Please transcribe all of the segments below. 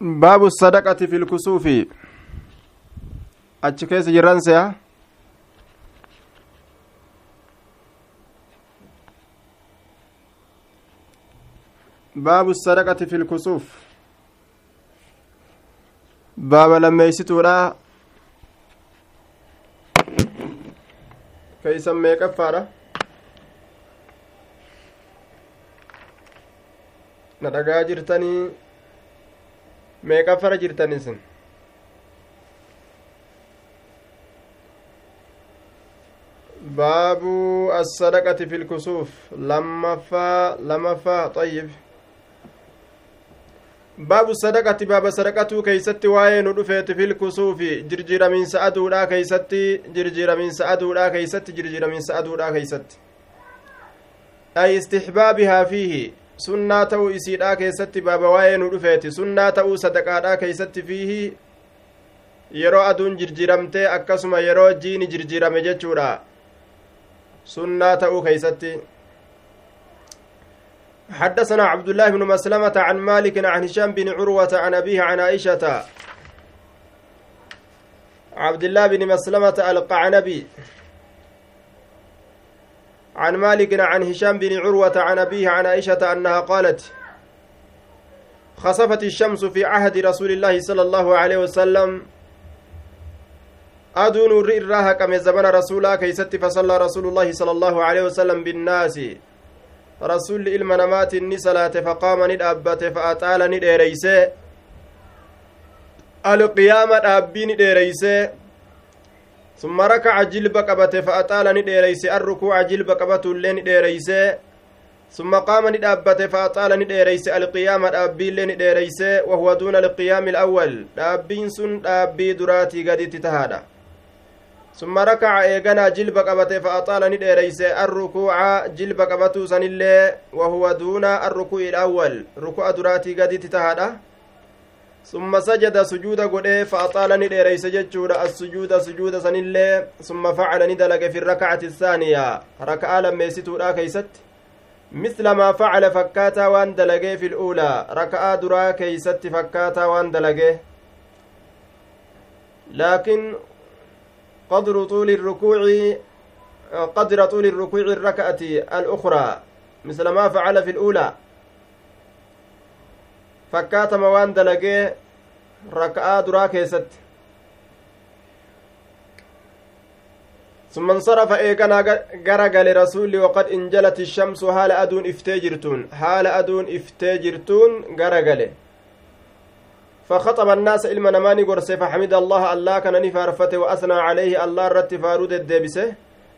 baabu sadaqati fi lkusuufi achi keessa jirran se'a baabu sadaqati fi lkusuuf baaba lammeeysituudha keeysan meeqaffaadha na dhagaa jirtanii meeqaffara jirtan isin baabu assadaqati fi lkusuuf lammaffaa lamaffaa xayyib baabu sadaqati baaba sadaqatuu keeysatti waa'ee nu dhufeeti fil kusuufi jirjiiramiinsa aduudhaa keeysatti jirjiiramiinsa aduudhaa keeysatti jirjiiramiinsa aduudhaa keeysatti ay istixbaabihaa fiihi sunnaa ta'uu isiidhaa keessatti baaba waa'ee nu dhufeeti sunnaa ta'uu sadaqaadhaa keeysatti fiihi yeroo aduun jirjiiramtee akkasuma yeroo jiini jirjiirame jechuudha sunnaa ta'uu keeysatti حدثنا عبد الله بن مسلمة عن مالك عن هشام بن عروة عن أبيه عن عائشة عبد الله بن مسلمة القعنبي عن مالك عن هشام بن عروة عن أبيه عن عائشة أنها قالت خسفت الشمس في عهد رسول الله صلى الله عليه وسلم. أدون الرئراها كم زمن رسولا كيست فصلى رسول الله صلى الله عليه وسلم بالناس. rasuulli ilma namaatiin ni salaate faqaama ni dhaabbate fa'axaala ni dheereyse alqiyaama dhaabbii ni dheereyse summa rakaca jilba qabate fa'axaala ni dheereyse arrukuuca jilba qabatullee ni dheereyse summa qaama ni dhaabbate fa'axaala ni dheereyse alqiyaama dhaabbiillee ni dheereyse wahuwa duuna alqiyaami alawwal dhaabbiin sun dhaabbii duraatii gaditti tahaadha ثم ركع إيغانا جلب قبته فأطال نديريس الركوع جلب قبته سنلي وهو دون الركوع الأول ركوع دراتي قد ثم سجد سجود قده فأطال نديريس ججود السجود سجود سنلي ثم فعل ندلق في الركعة الثانية. ركعة لما يستودا كيست؟ مثل ما فعل فكاتا وان في الأولى. ركعة درا كيست فكاتا وان لكن قدر طول الركوع قدر طول الركوع الركعة الأخرى. مثل ما فعل في الأولى. فكات موان دلقي ركعة درا كيست ثم انصرف إيقنا غرق لرسول وقد انجلت الشمس حال أدون افتجرتون حال أدون افتجرتون غرق فخطب الناس إلما نماني قرسي فحمد الله الله كان نفارفته وأثنى عليه الله رت فارود الدبسه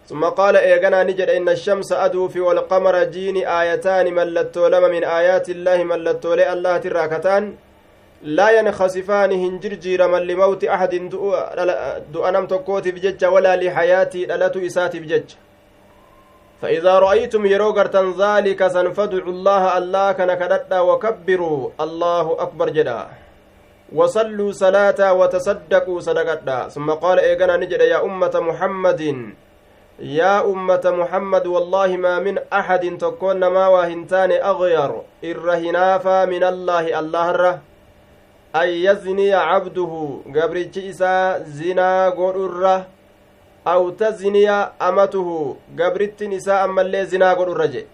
ثم قال إيغنا نجد إن الشمس أدوفي والقمر جيني آيتان ملتو لما من آيات الله ملتو لي الله تراكتان لا ينخسفان هنجرجير من لموت أحد دؤنم تكوت بجج ولا لحياتي دلت إسات بجج. فإذا رأيتم يروغرتن ذلك سنفدعوا الله الله كان كدتا وكبروا. الله أكبر جدا. وصلوا صلاة وتصدقوا صدقة. ثم قال إيقنا نجد يا أمة محمد يا أمة محمد والله ما من أحد تكون ما واهنتان أغير. إرهنافا من الله الله الره أن يزني عبده. قبرج إسا زنا قرر أو تزني أمته. قبرت نساء اللي زنا قرر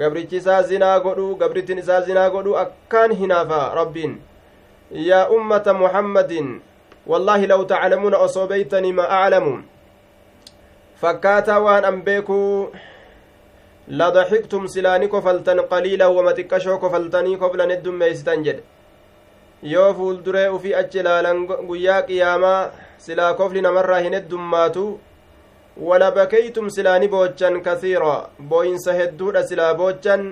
قبرج إسا زنا قرر. قبرت نساء زنا قرر. أكان هنافا ربين. يا أمة محمد والله لو تعلمون أصوبيتني ما أعلم. فكاتا وان أنبيكو لضحكتم سلاني كفلتن قليلا وما تكشو كفلتني قبل ندم ميستن جد yoo fuulduree ufii achi ilaalan guyyaa qiyaamaa silaa kofli namarraa hin heddummaatu wala bakeytum silaa ni boochan kasiira booyinsa hedduudha silaa boochan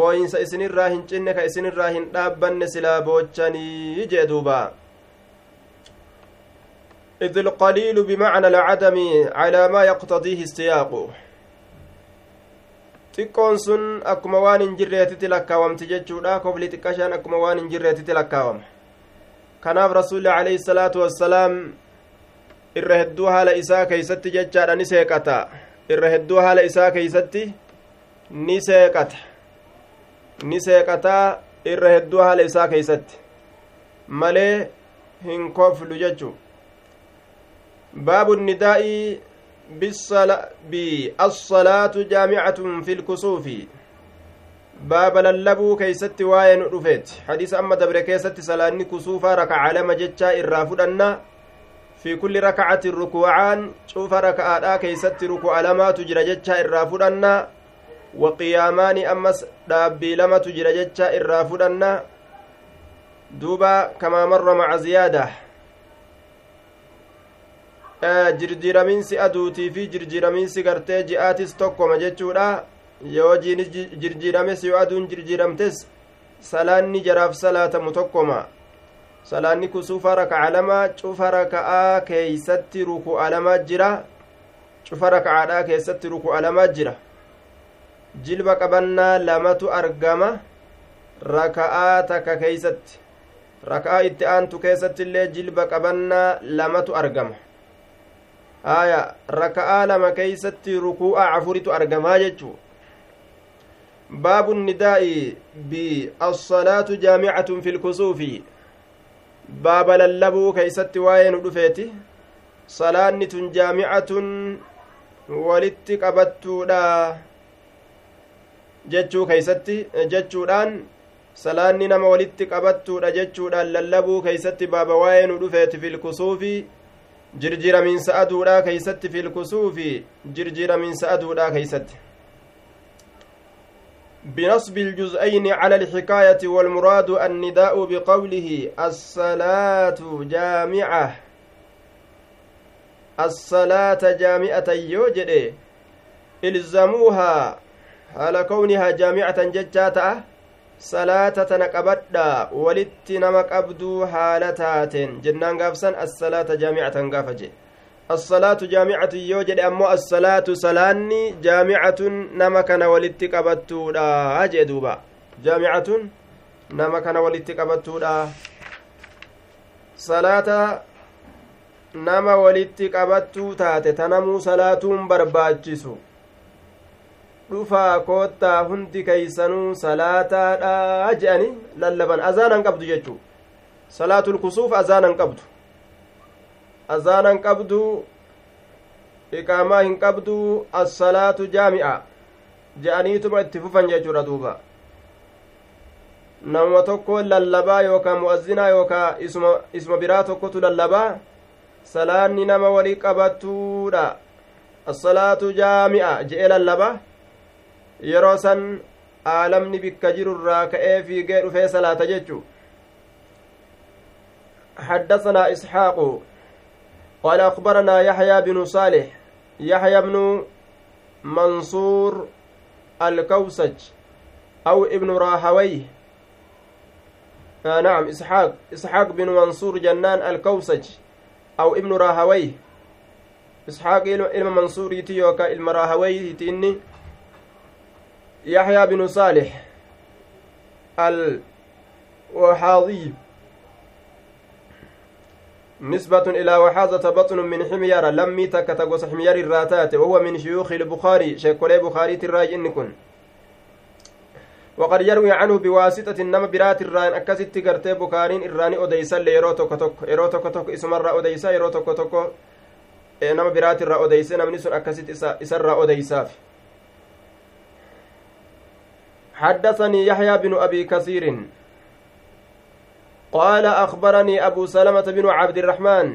booyinsa isinirraa hin cinne ka isinirraa hin dhaabbanne silaa boochanii jee duuba إذ القليل بمعنى العدم على ما يقتضيه السياق xiqqoon sun akkuma waan hin jirreetitti lakkaawamti jechuudha kofli xiqqashaan akkuma waan hin jirreetitti lakkaawama kanaaf rasuulli alayhi salaatu wassalaam irra hedduu haala isaa keeysatti jechaadha ni seeqata irra hedduu haala isaa keeysatti ni seeqata ni seeqataa irra hedduu haala isaa keeysatti malee hin koflu jechu baabu nidaa'i bialsalaatu jaamicatun fi lkusuufi baaba lallabuu keeysatti waa'ee nu dhufeeti hadiisa amma dabre keessatti salaanni kusuufaa rakaca lama jechaa irraa fudhanna fi kulli rakacatin rukuucaan cufa raka'aadhaa keeysatti ruku'a lamaatu jira jechaa irraa fudhanna wa qiyaamaani ammas dhaabbii lamatu jira jechaa irraa fudhanna duuba kamaa marra maca ziyaada jirjiiramiinsi aduutii fi jirjiiramiinsi gartee ji'aatis tokkoma jechuudha. Yoo jiinis jirjiirames yoo aduun jirjiiramtes salaanni jaraaf salaatamu tokkoma. Salaanni kusuufa raka'a lama cufa raka'aa keeysatti ruku'a lama jira. Cufa raka'aadhaa keessatti ruku'a lama jira. Jilba qabannaa lamatu argama raka'aa takka keeysatti. Raka'aa itti aantu keessatti illee jilba qabannaa lamatu argama haya raka'aa lama keeysatti ruku'a afuritu argamaa jechuu baabu nidaa'i bialsalaatu jaamicatun fi lkusuufi baaba lallabuu keeysatti waa'ee nu dhufeeti. Salaanni tun jaamicatun walitti qabattuudha jechuu keeysatti jechuudhaan salaanni nama walitti qabattuudha jechuudhaan lallabuu keeysatti baaba waa'ee nu dhufeeti filkusuufi jirjiramiinsa aduudhaa keeysatti filkusuufi jirjiramiinsa aduudhaa keeysatti بنصب الجزئين على الحكاية والمراد النداء بقوله الصلاة جامعة. الصلاة جامعة يوجد. إلزموها على كونها جامعة salaata tana qabadhaa walitti nama qabduu haala taateen. Jennaan gaafsan assalaata jaamicatan gaafa jedhe assalaatu jaamicatu yoo jedhe ammoo assalaatu salaanni jaamicatun nama kana walitti qabattuudha jedhe duuba. Jaamicatun nama kana walitti qabattuudha. Salaata nama walitti qabattuu taate tanamuu salaatuun barbaachisu. Dhufaa koottaa hundi keeysanuu salaataadha je'ani lallaban azaanan qabdu jechuu salaatul kusuuf azaanan qabdu azaanan qabdu iqaamaa hin qabdu assalaatu jaami'a je'aniituma itti fufan jechuudha duuba nama tokko lallabaa yookaa mu'azzinaa yookaa isma biraa tokkotu lallabaa salaanni nama walii qabattuudha assalaatu jaami'a je'e lallaba yeroo san aalamni bikka jirurraa ka'ee fiigee dhufee salaata jechu. حدثنا إسحاق قال أخبرنا يحيى بن صالح يحيى بن منصور الكوسج أو ابن راهويه آه نعم إسحاق إسحاق بن منصور جنان الكوسج أو ابن راهويه إسحاق إلما منصور يتيوكا إلما راهويه يحيى بن صالح الوحاضي. نسبة إلى وحاظة بطن من حميار لمي تكتغوس حميار الراتات وهو من شيوخ البخاري شيكولي بخاري تراج إنكن. وقد يروي عنه بواسطة نما برات الران أكست قرتي بكارين إراني أديسا ليرو توكو إيرو توكو إسم الرا أديسا إيرو توكو توكو نما برات الرا أديسا نمني سن أكست إسا الرا أديسا حدثني يحيى بن أبي كثير. قال أخبرني أبو سلمة بن عبد الرحمن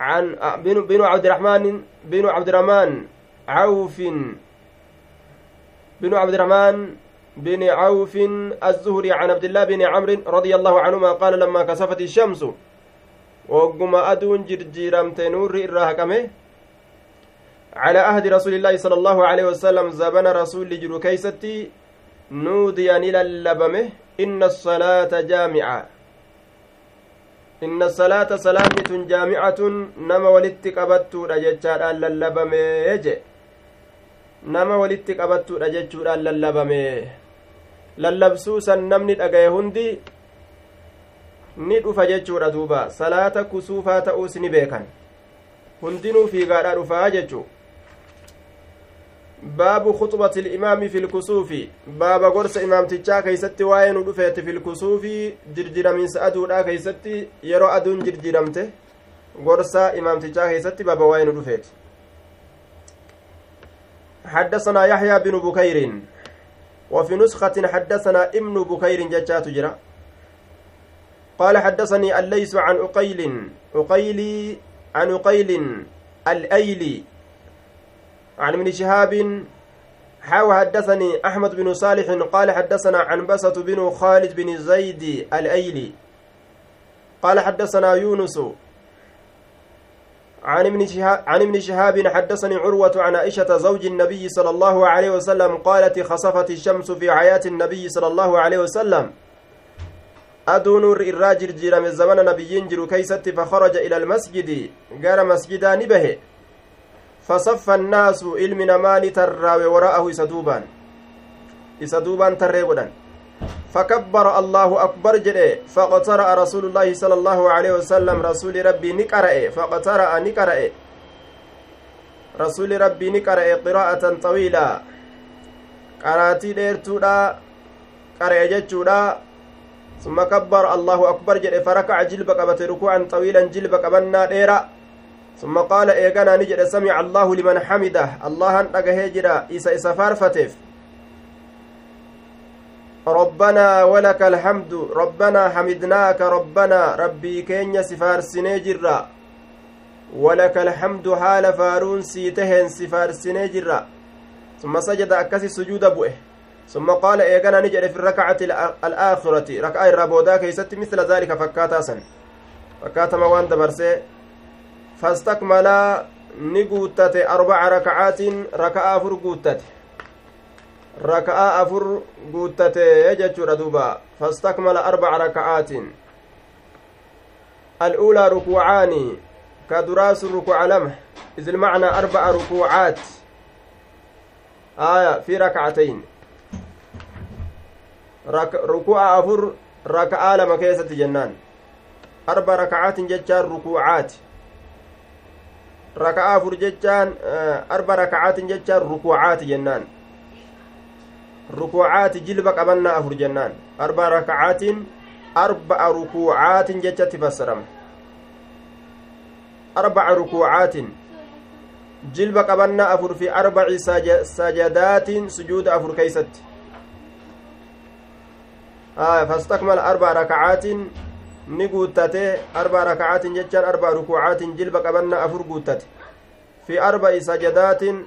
عن بن عبد الرحمن بن عبد الرحمن عوف بن عبد الرحمن بن عوف الزهري عن عبد الله بن عمرو رضي الله عنهما قال لما كسفت الشمس وقم أدون جرجيرمت نور الراهكمة. على عهد رسول الله صلى الله عليه وسلم زبن رسول جرو كيستي نودي إلى اللبمه إن الصلاة جامعة إن الصلاة سلامة جامعة نما ولدت قبتو رجتشار اللبمه يجي nama walitti qabattuudha jechuudhaan lallabame lallabsuu san namni dhagaye hundi ni dhufa jechuudha duuba salaata kusuufaa ta'uus ni beekan hundinuu fiigaadhaa dhufaa jechuu baabu khuxbati ilimaami fi lkusuufi baaba gorsa imaamtichaa keeysatti waa'ee nu dhufeete fi lkusuufi jirjiraminsa aduudha keeysatti yeroo aduun jirjiramte gorsa imaamtichaa keeysatti baaba waa'ee nu dhufeeti حدثنا يحيى بن بكير وفي نسخة حدثنا ابن بكير ججات جرا قال حدثني الليث عن أقيل أقيلي عن أقيل الأيلي عن ابن شهاب حاو حدثني أحمد بن صالح قال حدثنا عنبسة بن خالد بن زيد الأيلي قال حدثنا يونس عن ابن شهاب عن ابن شهاب حدثني عروة عن عائشة زوج النبي صلى الله عليه وسلم قالت خسفت الشمس في حياة النبي صلى الله عليه وسلم. أدون الراجل جرم الزمن نبي جرو كيست فخرج إلى المسجد قال مسجدا فصف الناس علم نمان تراوي وراءه إسدوبان إسدوبان تريبودان فكبر الله أكبر جده فقترأ رسول الله صلى الله عليه وسلم رسول ربي نقرأ فقترأ نقرأ رسول ربي نقرأ قراءة طويلة. قراتي ديرتودا قرأ جتشودا. ثم كبر الله أكبر جده فركع جلب قبت ركوعا طويلا جلب قبنا ديرا. ثم قال إيقنا نجد سمع الله لمن حمده. الله أنت هجرا إسا إسا فارفتف. ربنا ولك الحمد. ربنا حمدناك. ربنا ربي كينيا سفار سنجرا ولك الحمد حال فارون سيتهن سفار سنجرا ثم سجد أكسي سجود بؤه. ثم قال إيقنا نجد في الركعة الآخرة. ركعة الرابودا كيست مثل ذلك فكاتا سن. فكاتا موان دبرسي. فاستكمل نقوتت أربع ركعات ركعة فرقوتت raka'aa afur guuttatee jechuudha duuba fastakmala arbaca raka'aatin الأولى ركوعان. كدراس الركوع لمح. إذ المعنى أربع ركوعات. آية في ركعتين. رك... ركوع أفر ركعة لما كيسة جنان. أربع ركعات جتان ركوعات. ركعة أفر جتان أربع ركعات جتان ركوعات جنان rukuucaati jilba qabannaa afur jennaan arba rakacaatiin arba'a rukuucaatin jechatti fassarama arbaca rukuucaatin jilba qabannaa afur fi arbaci sajadaatin sujuuda afur keeysatti fastakmala arba'a rakacaatin ni guuttate arba'a rakacaatin jechaan arba'a rukuucaatin jilba qabannaa afur guuttate. Fi arba'i sajadaatin